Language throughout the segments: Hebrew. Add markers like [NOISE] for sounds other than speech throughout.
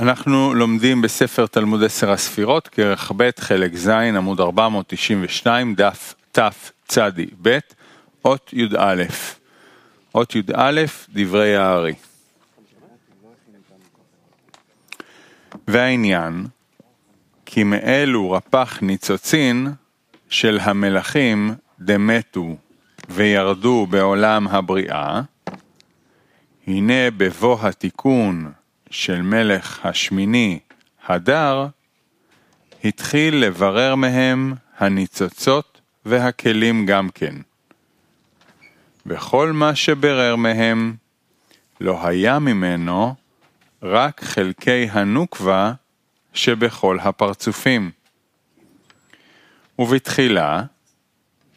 אנחנו לומדים בספר תלמוד עשר הספירות, כרך ב', חלק ז', עמוד 492, דף תצ"ב, אות י"א. אות י"א, דברי הארי. והעניין, כי מאלו רפ"ח ניצוצין של המלכים דמתו וירדו בעולם הבריאה, הנה בבוא התיקון של מלך השמיני, הדר, התחיל לברר מהם הניצוצות והכלים גם כן. וכל מה שברר מהם, לא היה ממנו רק חלקי הנוקבה שבכל הפרצופים. ובתחילה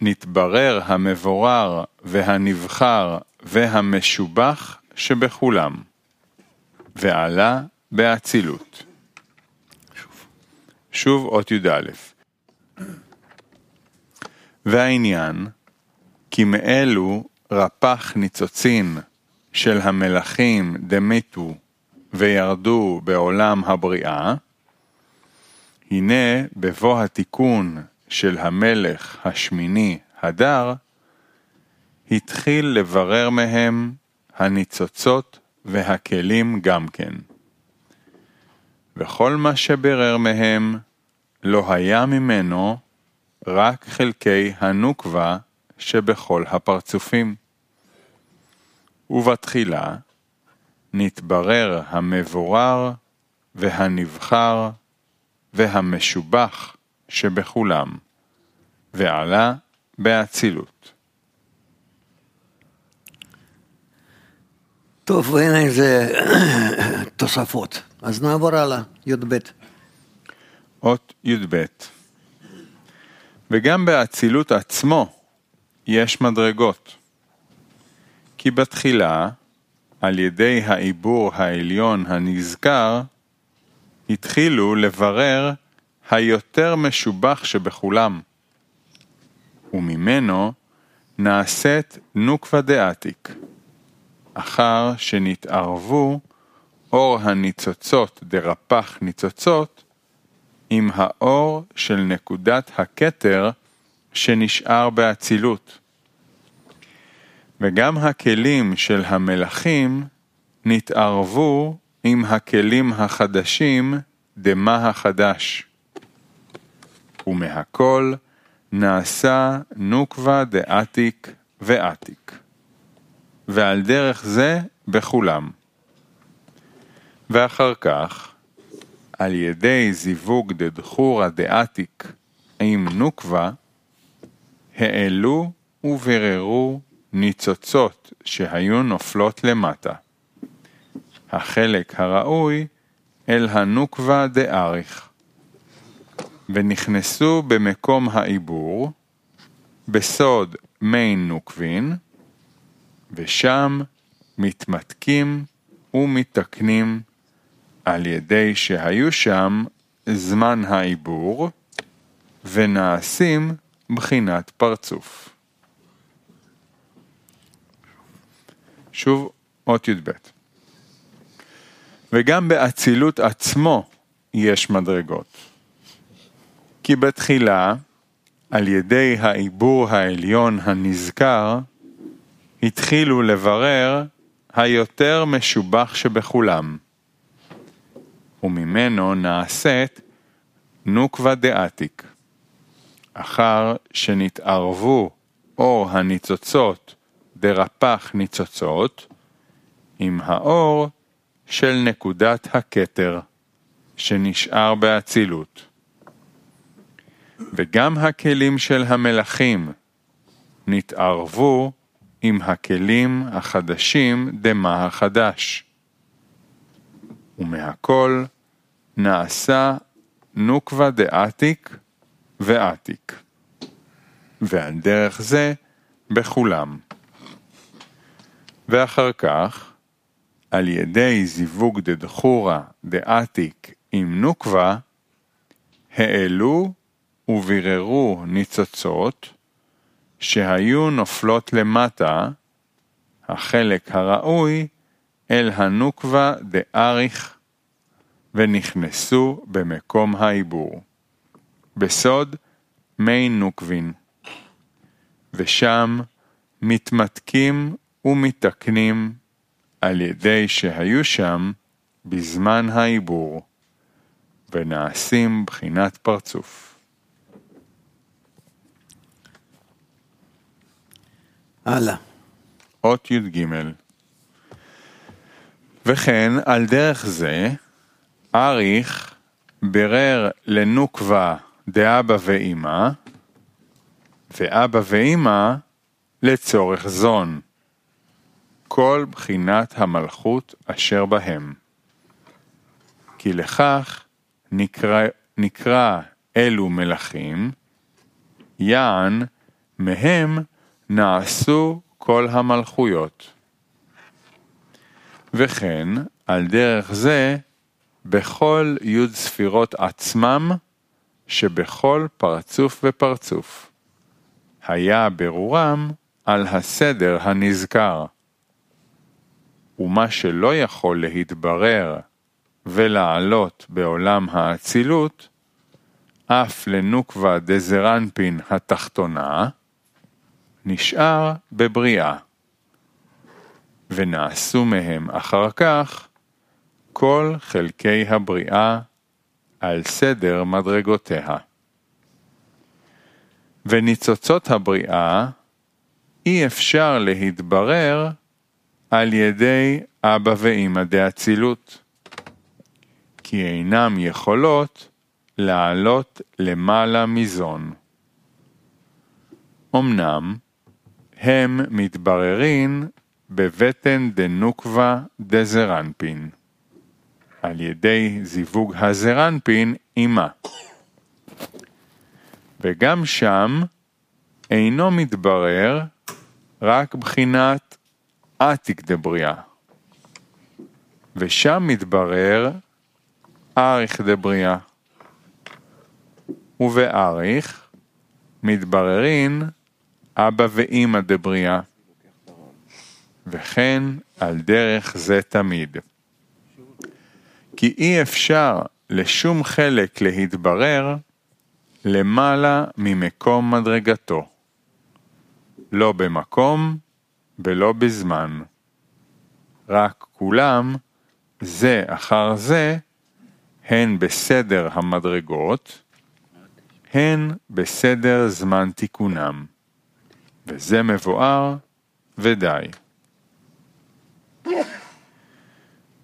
נתברר המבורר והנבחר והמשובח שבכולם. ועלה באצילות. שוב אות י"א. והעניין, כי מאלו רפ"ח ניצוצין של המלכים דמתו וירדו בעולם הבריאה, הנה בבוא התיקון של המלך השמיני הדר, התחיל לברר מהם הניצוצות והכלים גם כן. וכל מה שברר מהם, לא היה ממנו רק חלקי הנוקבה שבכל הפרצופים. ובתחילה נתברר המבורר והנבחר והמשובח שבכולם, ועלה באצילות. טוב, ואין איזה [COUGHS] תוספות. אז נעבור הלאה, י"ב. אות י"ב וגם באצילות עצמו יש מדרגות. כי בתחילה, על ידי העיבור העליון הנזכר, התחילו לברר היותר משובח שבכולם, וממנו נעשית נוקבה דעתיק. אחר שנתערבו אור הניצוצות דרפ"ח ניצוצות עם האור של נקודת הכתר שנשאר באצילות. וגם הכלים של המלכים נתערבו עם הכלים החדשים דמה החדש. ומהכל נעשה נוקבה דעתיק ועתיק. ועל דרך זה בכולם. ואחר כך, על ידי זיווג דדחורא דעתיק עם נוקבה, העלו ובררו ניצוצות שהיו נופלות למטה. החלק הראוי אל הנוקבה דאריך. ונכנסו במקום העיבור, בסוד מי נוקבין, ושם מתמתקים ומתקנים על ידי שהיו שם זמן העיבור ונעשים בחינת פרצוף. שוב אות י"ב. וגם באצילות עצמו יש מדרגות. כי בתחילה, על ידי העיבור העליון הנזכר, התחילו לברר היותר משובח שבכולם, וממנו נעשית נוקבה דעתיק. אחר שנתערבו אור הניצוצות דרפ"ח ניצוצות, עם האור של נקודת הכתר, שנשאר באצילות. וגם הכלים של המלכים נתערבו עם הכלים החדשים דמה החדש. ומהכל נעשה נוקבה דעתיק ועתיק. ועל דרך זה בכולם. ואחר כך, על ידי זיווג דדחורא דעתיק עם נוקבה, העלו וביררו ניצוצות שהיו נופלות למטה, החלק הראוי, אל הנוקבה דאריך, ונכנסו במקום העיבור. בסוד מי נוקבין. ושם מתמתקים ומתקנים על ידי שהיו שם בזמן העיבור, ונעשים בחינת פרצוף. הלאה. אות י"ג וכן על דרך זה אריך בירר לנוקבה דאבא ואמא ואבא ואמא לצורך זון כל בחינת המלכות אשר בהם. כי לכך נקרא, נקרא אלו מלכים, יען מהם נעשו כל המלכויות. וכן, על דרך זה, בכל י' ספירות עצמם, שבכל פרצוף ופרצוף. היה ברורם על הסדר הנזכר. ומה שלא יכול להתברר ולעלות בעולם האצילות, אף לנוקבה דזרנפין התחתונה, נשאר בבריאה. ונעשו מהם אחר כך כל חלקי הבריאה על סדר מדרגותיה. וניצוצות הבריאה אי אפשר להתברר על ידי אבא ואמא דאצילות, כי אינם יכולות לעלות למעלה מזון. אמנם, הם מתבררים בבטן דנוקבה דזרנפין, על ידי זיווג הזרנפין עמה. וגם שם אינו מתברר רק בחינת עתיק דבריאה. ושם מתברר אריך דבריאה. ובאריך מתבררין אבא ואימא דבריאה. וכן על דרך זה תמיד. כי אי אפשר לשום חלק להתברר למעלה ממקום מדרגתו. לא במקום ולא בזמן. רק כולם, זה אחר זה, הן בסדר המדרגות, הן בסדר זמן תיקונם. וזה מבואר ודי.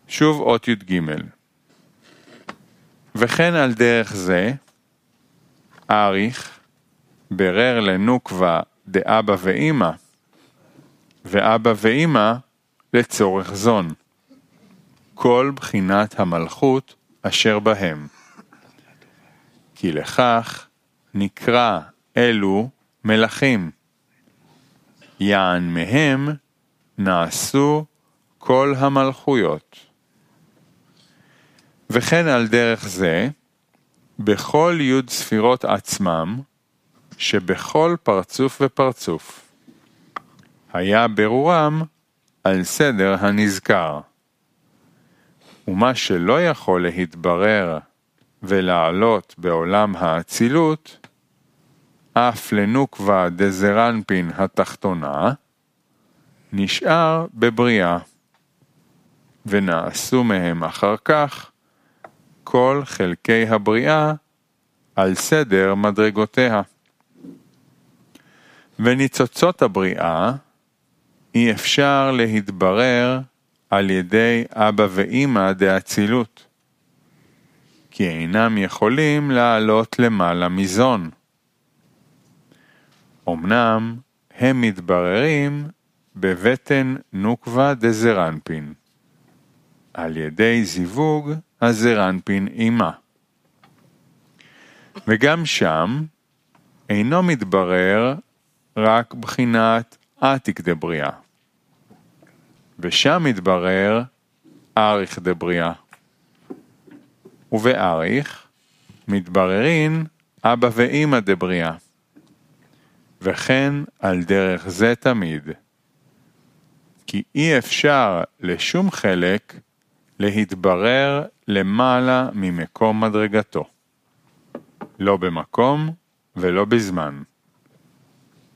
שוב אות י"ג וכן על דרך זה, אריך ברר לנוקבה דאבא ואימא, ואבא ואימא לצורך זון, כל בחינת המלכות אשר בהם. כי לכך נקרא אלו מלכים, יען מהם נעשו כל המלכויות. וכן על דרך זה, בכל י' ספירות עצמם, שבכל פרצוף ופרצוף. היה ברורם על סדר הנזכר. ומה שלא יכול להתברר ולעלות בעולם האצילות, אף לנוקבה דזרנפין התחתונה, נשאר בבריאה. ונעשו מהם אחר כך כל חלקי הבריאה על סדר מדרגותיה. וניצוצות הבריאה אי אפשר להתברר על ידי אבא ואימא דאצילות, כי אינם יכולים לעלות למעלה מזון. אמנם הם מתבררים בבטן נוקבה דזרנפין, על ידי זיווג הזרנפין עימה. וגם שם אינו מתברר רק בחינת עתיק דבריאה. ושם מתברר אריך דבריאה. ובאריך מתבררין אבא ואימא דבריאה. וכן על דרך זה תמיד. כי אי אפשר לשום חלק להתברר למעלה ממקום מדרגתו. לא במקום ולא בזמן.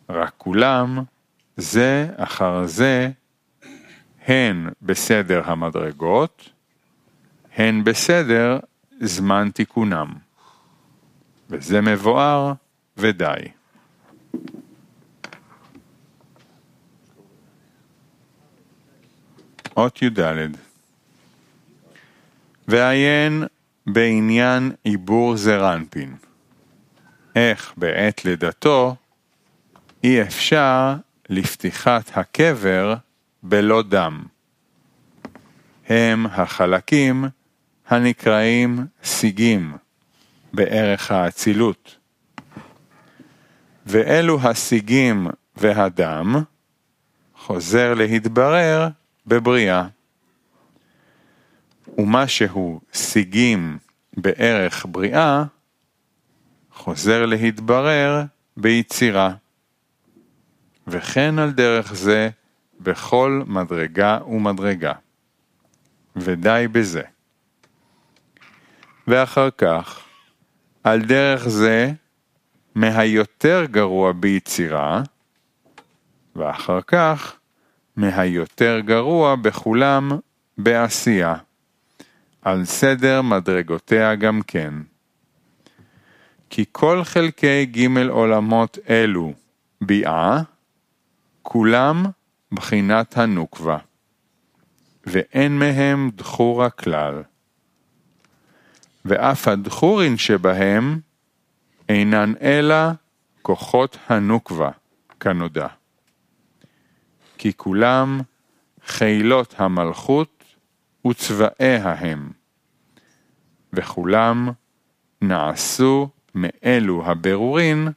רק כולם, זה אחר זה, הן בסדר המדרגות, הן בסדר זמן תיקונם. וזה מבואר ודי. אות י"ד ועיין בעניין עיבור זרנפין. איך בעת לידתו אי אפשר לפתיחת הקבר בלא דם. הם החלקים הנקראים סיגים בערך האצילות. ואלו הסיגים והדם חוזר להתברר בבריאה. ומה שהוא סיגים בערך בריאה, חוזר להתברר ביצירה. וכן על דרך זה בכל מדרגה ומדרגה. ודי בזה. ואחר כך, על דרך זה, מהיותר גרוע ביצירה, ואחר כך, מהיותר גרוע בכולם בעשייה, על סדר מדרגותיה גם כן. כי כל חלקי ג' עולמות אלו ביאה, כולם בחינת הנוקבה, ואין מהם דחורה כלל. ואף הדחורין שבהם אינן אלא כוחות הנוקבה, כנודע. כי כולם חילות המלכות וצבאיה הם, וכולם נעשו מאלו הבירורין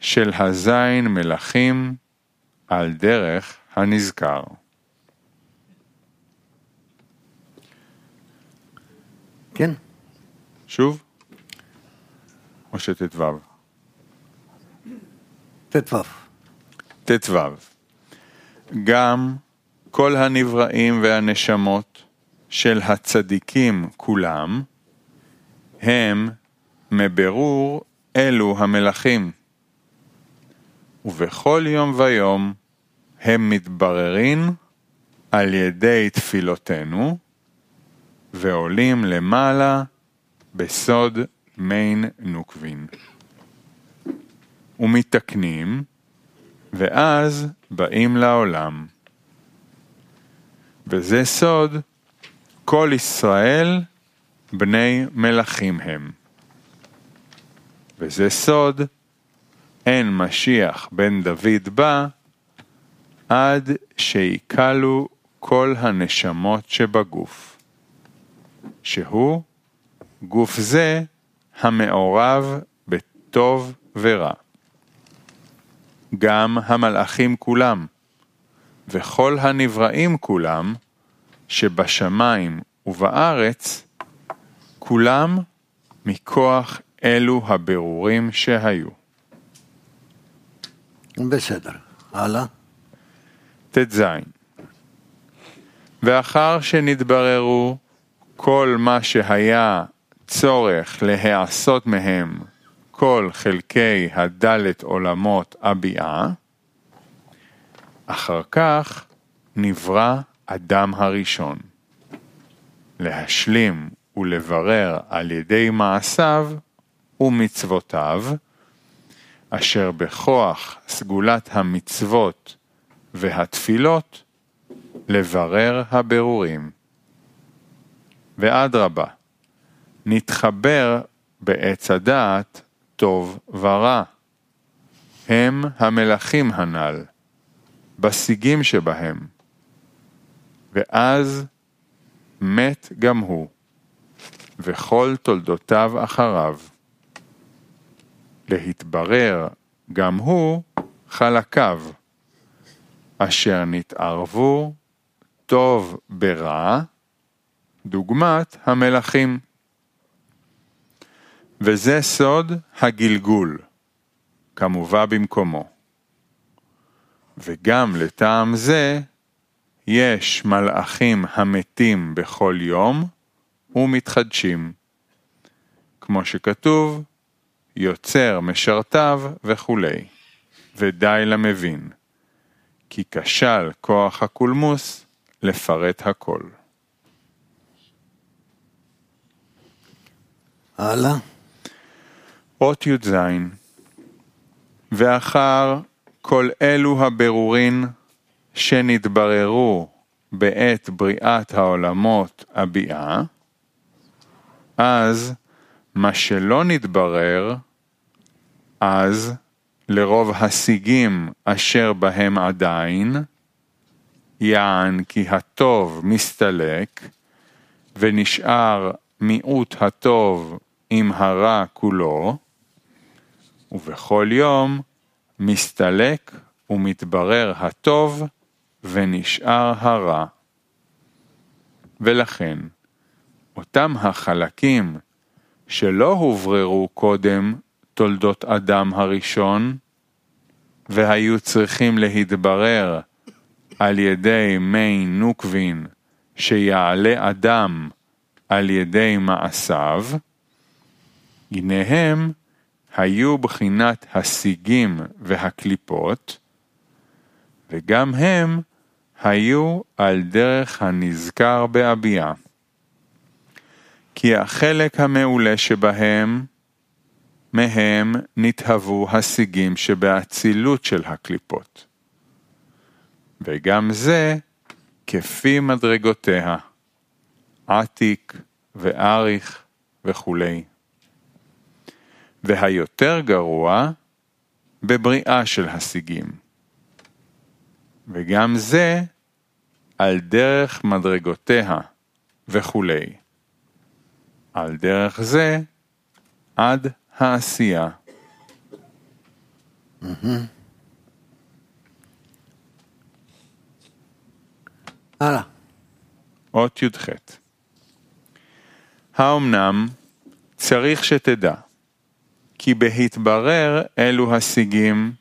של הזין מלכים על דרך הנזכר. כן. שוב? או שט"ו? ט"ו. ט"ו. גם כל הנבראים והנשמות של הצדיקים כולם, הם מבירור אלו המלכים. ובכל יום ויום הם מתבררים על ידי תפילותינו, ועולים למעלה בסוד מיין נוקבין. ומתקנים, ואז באים לעולם. וזה סוד כל ישראל בני מלכים הם. וזה סוד אין משיח בן דוד בא עד שיקלו כל הנשמות שבגוף, שהוא גוף זה המעורב בטוב ורע. גם המלאכים כולם, וכל הנבראים כולם, שבשמיים ובארץ, כולם מכוח אלו הבירורים שהיו. בסדר, הלאה. ט"ז ואחר שנתבררו כל מה שהיה צורך להיעשות מהם כל חלקי הדלת עולמות הביאה, אחר כך נברא אדם הראשון. להשלים ולברר על ידי מעשיו ומצוותיו, אשר בכוח סגולת המצוות והתפילות, לברר הבירורים. ואדרבה, נתחבר בעץ הדעת טוב ורע. הם המלכים הנ"ל, בשיגים שבהם. ואז מת גם הוא, וכל תולדותיו אחריו. להתברר גם הוא חלקיו, אשר נתערבו טוב ברע, דוגמת המלכים. וזה סוד הגלגול, כמובא במקומו. וגם לטעם זה יש מלאכים המתים בכל יום ומתחדשים. כמו שכתוב, יוצר משרתיו וכולי, ודי למבין, כי כשל כוח הקולמוס לפרט הכל. הלאה. אות י"ז ואחר כל אלו הבירורין שנתבררו בעת בריאת העולמות הביאה, אז מה שלא נתברר, אז לרוב השיגים אשר בהם עדיין, יען כי הטוב מסתלק, ונשאר מיעוט הטוב עם הרע כולו, ובכל יום מסתלק ומתברר הטוב ונשאר הרע. ולכן, אותם החלקים שלא הובררו קודם תולדות אדם הראשון, והיו צריכים להתברר על ידי מי נוקבין שיעלה אדם על ידי מעשיו, הנה הם היו בחינת השיגים והקליפות, וגם הם היו על דרך הנזכר בהביעה. כי החלק המעולה שבהם, מהם נתהוו השיגים שבאצילות של הקליפות. וגם זה כפי מדרגותיה, עתיק ואריך וכולי. והיותר גרוע, בבריאה של השיגים. וגם זה על דרך מדרגותיה וכולי. על דרך זה עד העשייה. הלאה. אות י"ח האמנם צריך שתדע כי בהתברר אלו השיגים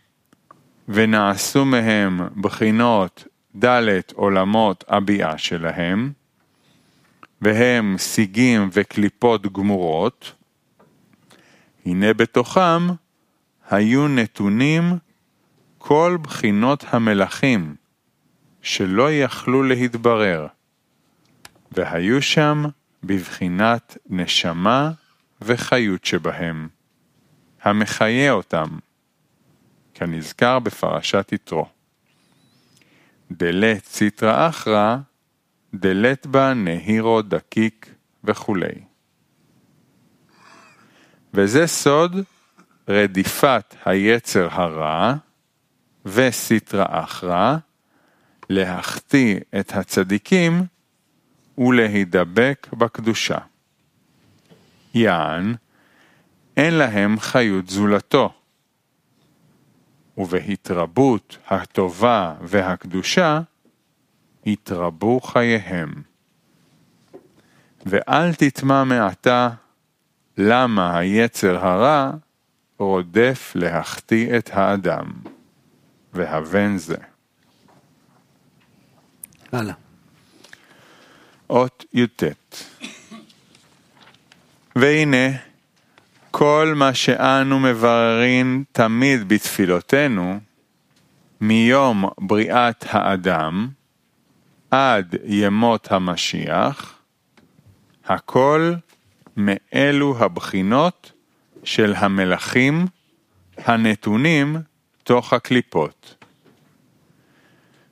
ונעשו מהם בחינות ד' עולמות הביאה שלהם, והם שיגים וקליפות גמורות, הנה בתוכם היו נתונים כל בחינות המלכים שלא יכלו להתברר, והיו שם בבחינת נשמה וחיות שבהם, המחיה אותם, כנזכר בפרשת יתרו. דלת ציטרא אחרא, דלת בה נהירו דקיק וכולי. וזה סוד רדיפת היצר הרע וסיטרא אחרא, להחטיא את הצדיקים ולהידבק בקדושה. יען, אין להם חיות זולתו. ובהתרבות הטובה והקדושה, יתרבו חייהם. ואל תטמע מעתה למה היצר הרע רודף להחטיא את האדם, והבן זה. הלאה. אות י"ט והנה, כל מה שאנו מבררים תמיד בתפילותינו, מיום בריאת האדם עד ימות המשיח, הכל מאלו הבחינות של המלכים הנתונים תוך הקליפות.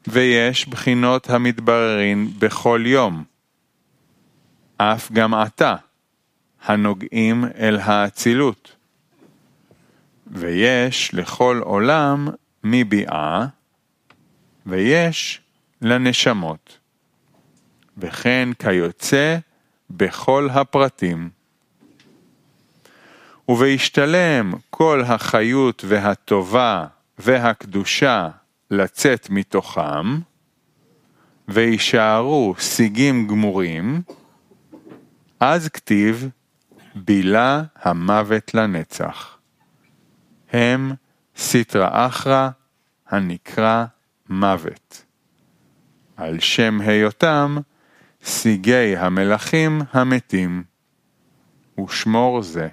ויש בחינות המתבררים בכל יום, אף גם עתה, הנוגעים אל האצילות. ויש לכל עולם מביעה, ויש לנשמות. וכן כיוצא בכל הפרטים. ובהשתלם כל החיות והטובה והקדושה לצאת מתוכם, ויישארו שיגים גמורים, אז כתיב בילה המוות לנצח. הם סטרא אחרא הנקרא מוות. על שם היותם סיגי המלכים המתים, ושמור זה.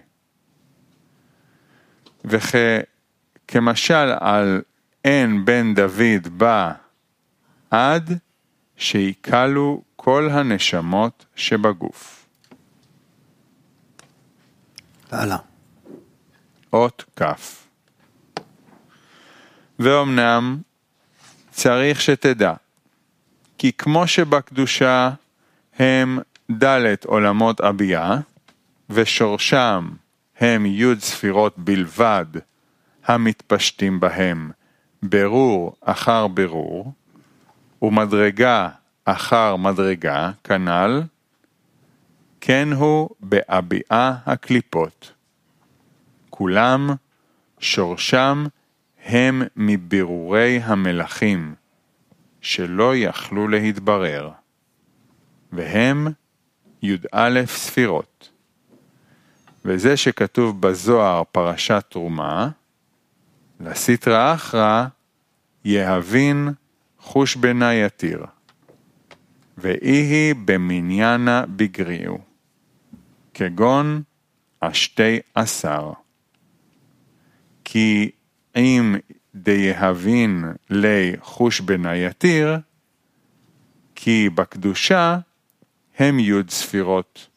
וכמשל על אין בן דוד בא עד שיקלו כל הנשמות שבגוף. הלאה. אות כ'. ואומנם צריך שתדע, כי כמו שבקדושה הם ד' עולמות אבייה, ושורשם הם י' ספירות בלבד, המתפשטים בהם ברור אחר ברור, ומדרגה אחר מדרגה, כנ"ל, כן הוא באביעה הקליפות. כולם, שורשם, הם מבירורי המלכים, שלא יכלו להתברר, והם י"א ספירות. וזה שכתוב בזוהר פרשת תרומה, לסטרא אחרא יהבין חוש בנה יתיר, ואיהי במניינה בגריעו, כגון השתי עשר. כי אם דיהבין לי חוש בנה יתיר, כי בקדושה הם י' ספירות,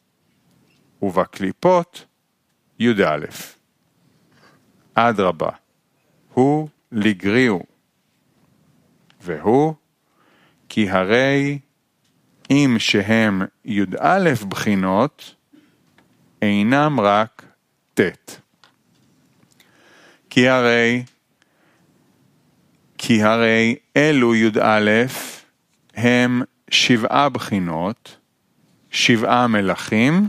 ובקליפות י"א. אדרבה, הוא לגריעו, והוא כי הרי אם שהם י"א בחינות, אינם רק ט'. כי הרי, כי הרי אלו י"א הם שבעה בחינות, שבעה מלכים,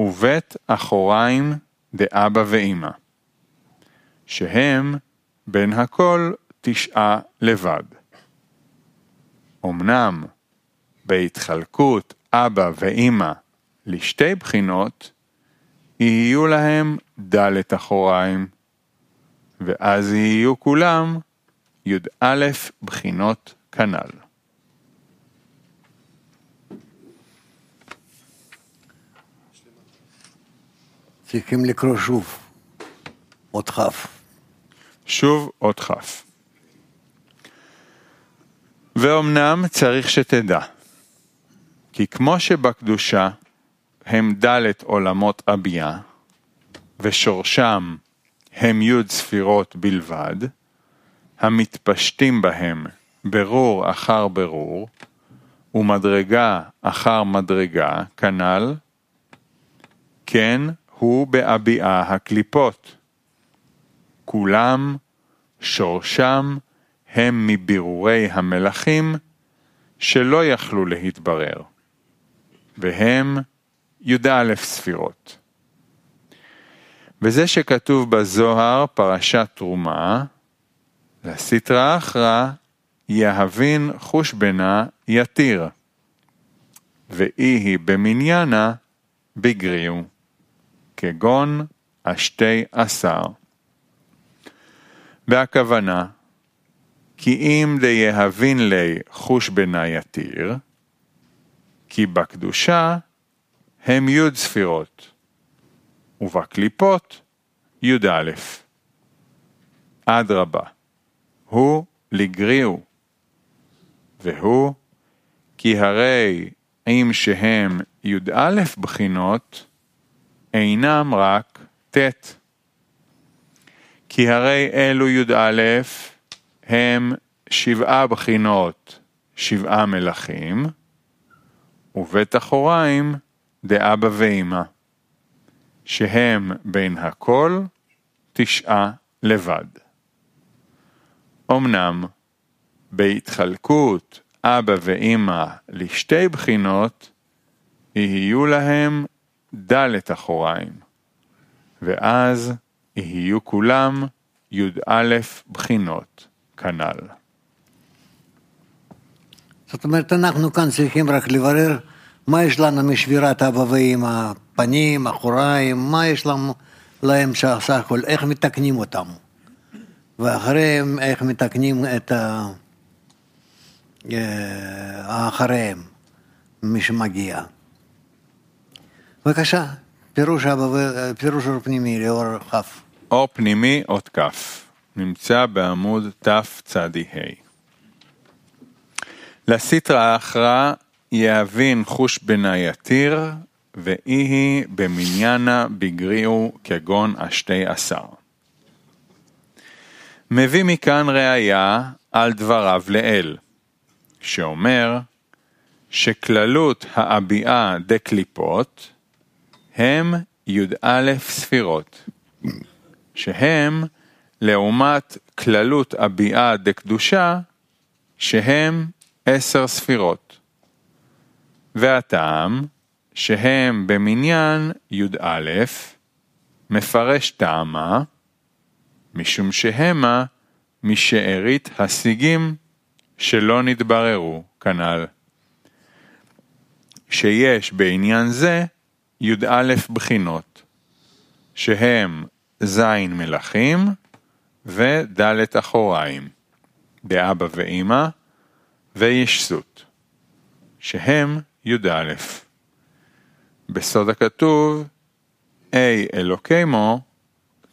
ובית אחוריים דאבא ואמא, שהם בין הכל תשעה לבד. אמנם בהתחלקות אבא ואמא לשתי בחינות, יהיו להם ד' אחוריים, ואז יהיו כולם י"א בחינות כנ"ל. צריכים לקרוא שוב, עוד כ'. שוב אות כ'. ואומנם צריך שתדע, כי כמו שבקדושה הם ד' עולמות אביה, ושורשם הם י' ספירות בלבד, המתפשטים בהם ברור אחר ברור, ומדרגה אחר מדרגה, כנ"ל, כן הוא באביעה הקליפות. כולם, שורשם, הם מבירורי המלכים שלא יכלו להתברר, והם י"א ספירות. וזה שכתוב בזוהר, פרשת תרומה, לסטרא אחרא, יהבין חוש בנה יתיר, ואי היא במניינה בגריעו, כגון השתי עשר. והכוונה, כי אם דיהבין לי חוש בנה יתיר, כי בקדושה הם י' ספירות, ובקליפות י"א. אדרבה, הוא לגריעו, והוא כי הרי אם שהם י"א בחינות, אינם רק ט'. כי הרי אלו י"א הם שבעה בחינות, שבעה מלכים, ובית אחוריים דאבא ואמא, שהם בין הכל תשעה לבד. אמנם, בהתחלקות אבא ואמא לשתי בחינות, יהיו להם ד' אחוריים, ואז יהיו כולם י"א בחינות כנ"ל. זאת אומרת, אנחנו כאן צריכים רק לברר מה יש לנו משבירת אבא ואמא, פנים, אחוריים, מה יש לנו, להם סך הכל, איך מתקנים אותם. ואחריהם איך מתקנים את אה, אחריהם, מי שמגיע. בבקשה, פירוש אבא ופירוש אור פנימי לאור כ'. אור פנימי, אות כ', נמצא בעמוד תצ"ה. לסיטרא אחרא יהבין חוש בנה יתיר, ואי היא במניינה בגריעו כגון השתי עשר. מביא מכאן ראיה על דבריו לאל, שאומר שכללות האביעה דקליפות הם י"א ספירות, שהם לעומת כללות הביאה דקדושה, שהם עשר ספירות. והטעם, שהם במניין י"א, מפרש טעמה, משום שהמה משארית השיגים שלא נתבררו, כנ"ל. שיש בעניין זה י"א בחינות, שהם ז' מלכים וד' אחוריים, דאבא ואימא וישסות, שהם י"א. בסוד הכתוב, אי אלוקימו,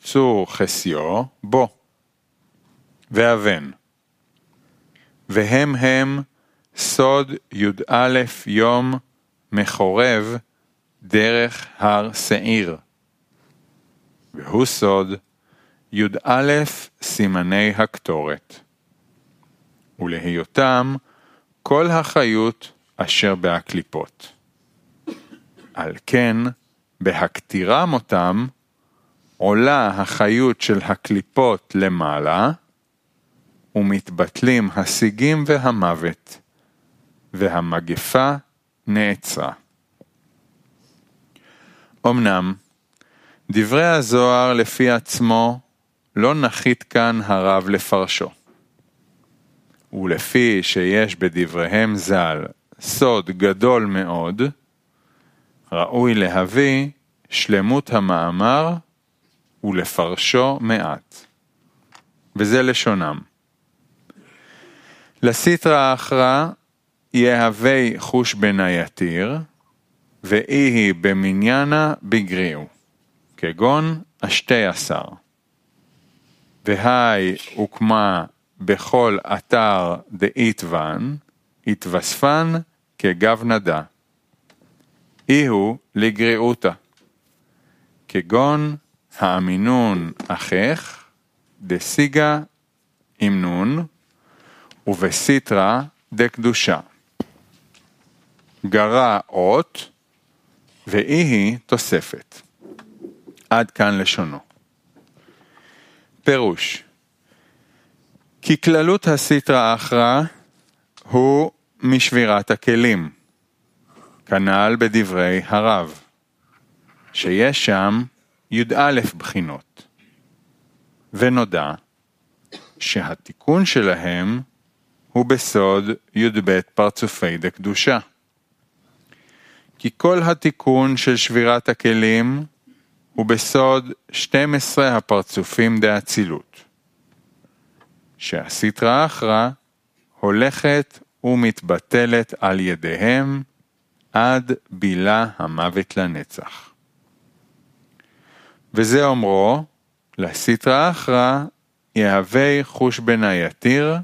צור חסיו, בו, ואבן. והם הם סוד י"א יום מחורב דרך הר שעיר. והוא סוד י"א סימני הקטורת. ולהיותם כל החיות אשר בהקליפות. על כן, בהקטירם אותם, עולה החיות של הקליפות למעלה, ומתבטלים השיגים והמוות, והמגפה נעצרה. אמנם, דברי הזוהר לפי עצמו לא נחית כאן הרב לפרשו. ולפי שיש בדבריהם ז"ל סוד גדול מאוד, ראוי להביא שלמות המאמר ולפרשו מעט. וזה לשונם. לסיטרא אחרא יהווה חוש בנה יתיר, ואי היא במניינה בגריעו, כגון השתי עשר. והי הוקמה בכל אתר דאיתוון, התווספן כגב נדה. אי הוא לגריעותה, כגון האמינון אחיך, דסיגה עם נון, ובסיטרא דקדושה. גרה אות, ואי היא תוספת. עד כאן לשונו. פירוש כי כללות הסיטרא אחרא הוא משבירת הכלים, כנ"ל בדברי הרב, שיש שם י"א בחינות, ונודע שהתיקון שלהם הוא בסוד י"ב פרצופי דקדושה. כי כל התיקון של שבירת הכלים הוא בסוד 12 הפרצופים דאצילות. שהסיטרא אחרא הולכת ומתבטלת על ידיהם עד בילה המוות לנצח. וזה אומרו, לסיטרא אחרא יהווה חוש בנה יתיר,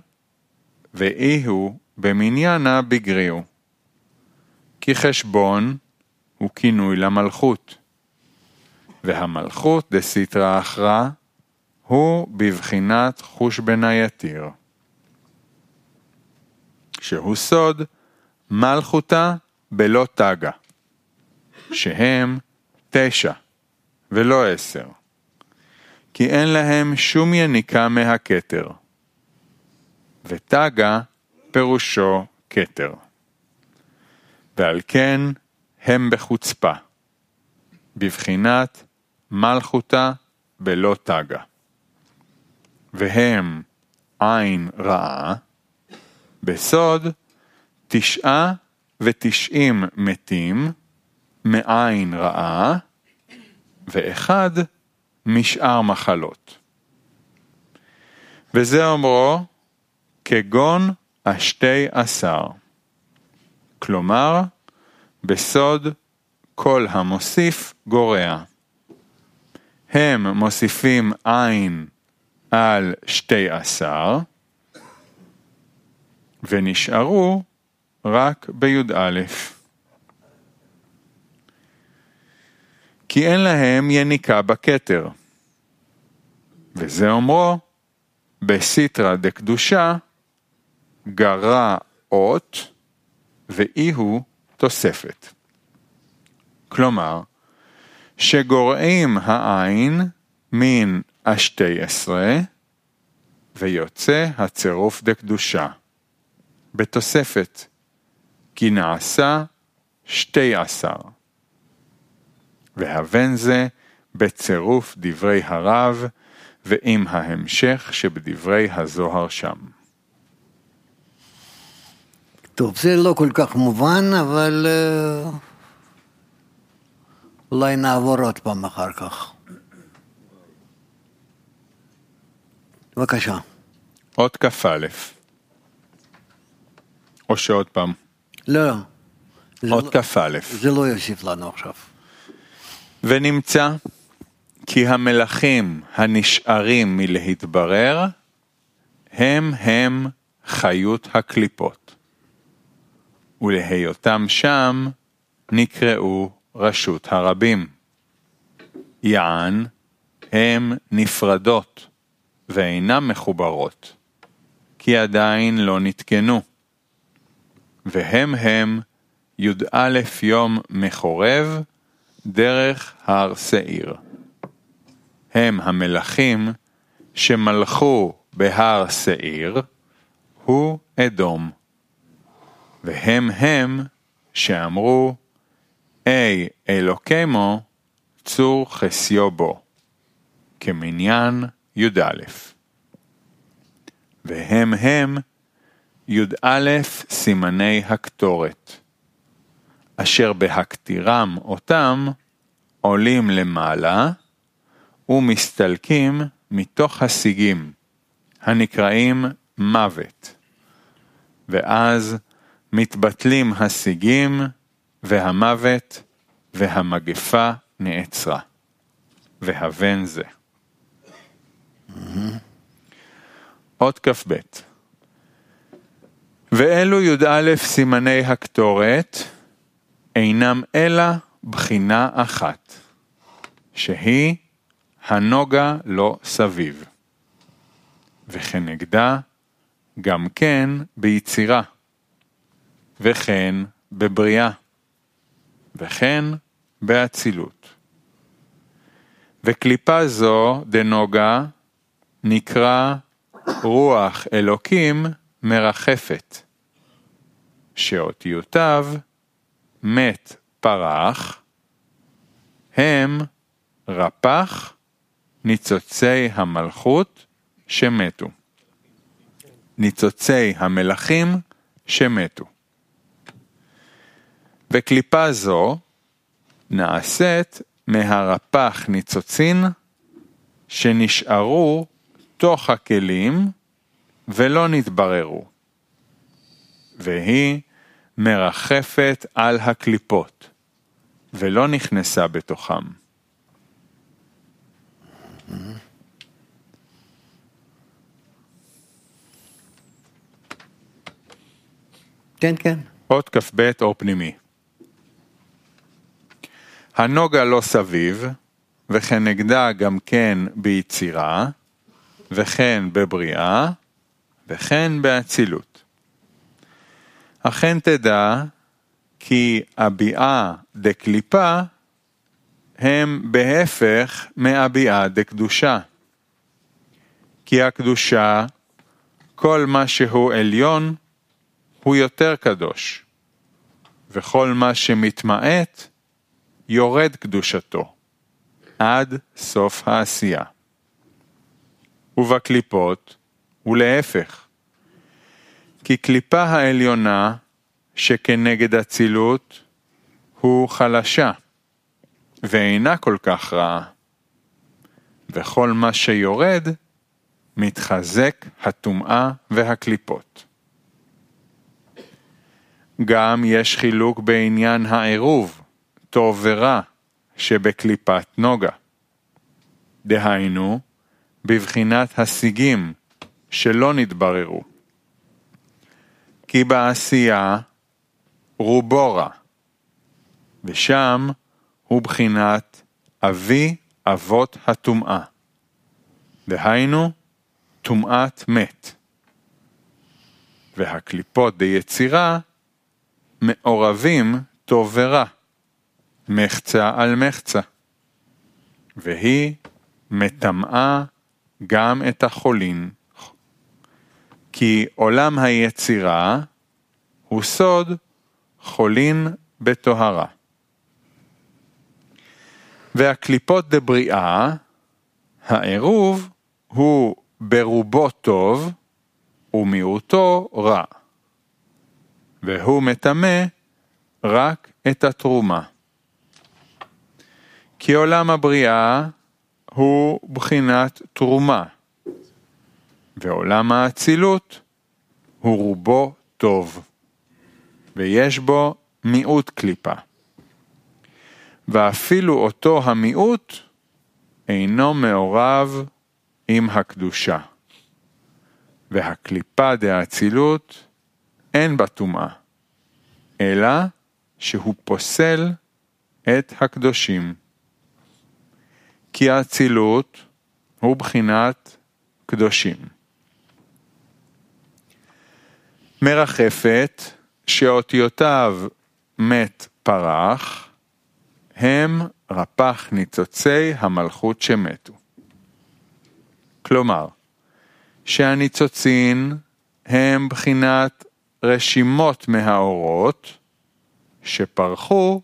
ואי הוא במניינה בגריעו. כי חשבון הוא כינוי למלכות, והמלכות דסיטרא אחרא הוא בבחינת חוש בנה יתיר, שהוא סוד מלכותה בלא תגה, שהם תשע ולא עשר, כי אין להם שום יניקה מהכתר, ותגה פירושו כתר. ועל כן הם בחוצפה, בבחינת מלכותה בלא תגה. והם עין רעה, בסוד תשעה ותשעים מתים מעין רעה, ואחד משאר מחלות. וזה אומרו כגון השתי עשר. כלומר, בסוד כל המוסיף גורע. הם מוסיפים עין על שתי עשר, ונשארו רק בי"א. כי אין להם יניקה בכתר. וזה אומרו, בסיטרא דקדושה, גרע אות, ואי הוא תוספת. כלומר, שגורעים העין מן השתי עשרה, ויוצא הצירוף דקדושה, בתוספת, כי נעשה שתי עשר. והבן זה בצירוף דברי הרב ועם ההמשך שבדברי הזוהר שם. טוב, זה לא כל כך מובן, אבל אה, אולי נעבור עוד פעם אחר כך. בבקשה. אות כ"א. או שעוד פעם. לא, אות לא- כ"א. זה לא יוסיף לנו עכשיו. ונמצא כי המלכים הנשארים מלהתברר הם הם חיות הקליפות. ולהיותם שם נקראו רשות הרבים. יען הם נפרדות ואינן מחוברות, כי עדיין לא נתקנו. והם הם י"א יום מחורב דרך הר שעיר. הם המלכים שמלכו בהר שעיר, הוא אדום. והם הם שאמרו, אי אלוקימו צור חסיו בו, כמניין י"א. והם הם י"א סימני הקטורת, אשר בהקטירם אותם עולים למעלה ומסתלקים מתוך השיגים, הנקראים מוות. ואז מתבטלים השיגים והמוות והמגפה נעצרה. והבן זה. אות כ"ב ואלו י"א סימני הקטורת אינם אלא בחינה אחת, שהיא הנוגה לו סביב, וכנגדה גם כן ביצירה, וכן בבריאה, וכן באצילות. וקליפה זו דנוגה נקרא רוח אלוקים מרחפת, שאותיותיו מת פרח, הם רפ"ח ניצוצי המלכות שמתו. ניצוצי המלכים שמתו. וקליפה זו נעשית מהרפ"ח ניצוצין שנשארו תוך הכלים ולא נתבררו. והיא מרחפת על הקליפות, ולא נכנסה בתוכם. כן, כן. אות כ"ב אור פנימי. הנוגה לא סביב, וכנגדה גם כן ביצירה, וכן בבריאה, וכן באצילות. אכן תדע כי הביאה דקליפה הם בהפך מהביאה דקדושה. כי הקדושה, כל מה שהוא עליון, הוא יותר קדוש, וכל מה שמתמעט, יורד קדושתו, עד סוף העשייה. ובקליפות, ולהפך, כי קליפה העליונה, שכנגד אצילות, הוא חלשה, ואינה כל כך רעה. וכל מה שיורד, מתחזק הטומאה והקליפות. גם יש חילוק בעניין העירוב, טוב ורע, שבקליפת נוגה. דהיינו, בבחינת השיגים שלא נתבררו. כי בעשייה רובו רע, ושם הוא בחינת אבי אבות הטומאה. דהיינו, טומאת מת. והקליפות דיצירה מעורבים טוב ורע, מחצה על מחצה, והיא מטמאה גם את החולין. כי עולם היצירה הוא סוד חולין בטהרה. והקליפות דבריאה, העירוב הוא ברובו טוב ומיעוטו רע, והוא מטמא רק את התרומה. כי עולם הבריאה הוא בחינת תרומה, ועולם האצילות הוא רובו טוב, ויש בו מיעוט קליפה. ואפילו אותו המיעוט אינו מעורב עם הקדושה. והקליפה דאצילות אין בה טומאה, אלא שהוא פוסל את הקדושים. כי האצילות הוא בחינת קדושים. מרחפת שאותיותיו מת פרח, הם רפ"ח ניצוצי המלכות שמתו. כלומר, שהניצוצין הם בחינת רשימות מהאורות שפרחו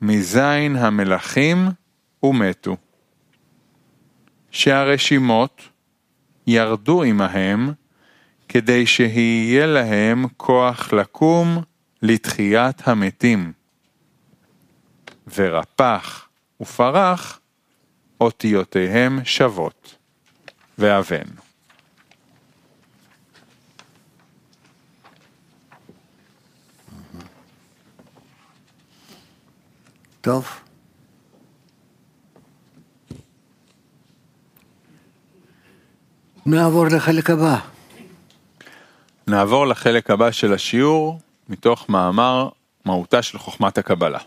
מזין המלכים ומתו. שהרשימות ירדו עמהם כדי שיהיה להם כוח לקום לתחיית המתים. ורפ"ח ופרח אותיותיהם שוות. ואבן. טוב. נעבור לחלק הבא. נעבור לחלק הבא של השיעור מתוך מאמר מהותה של חוכמת הקבלה.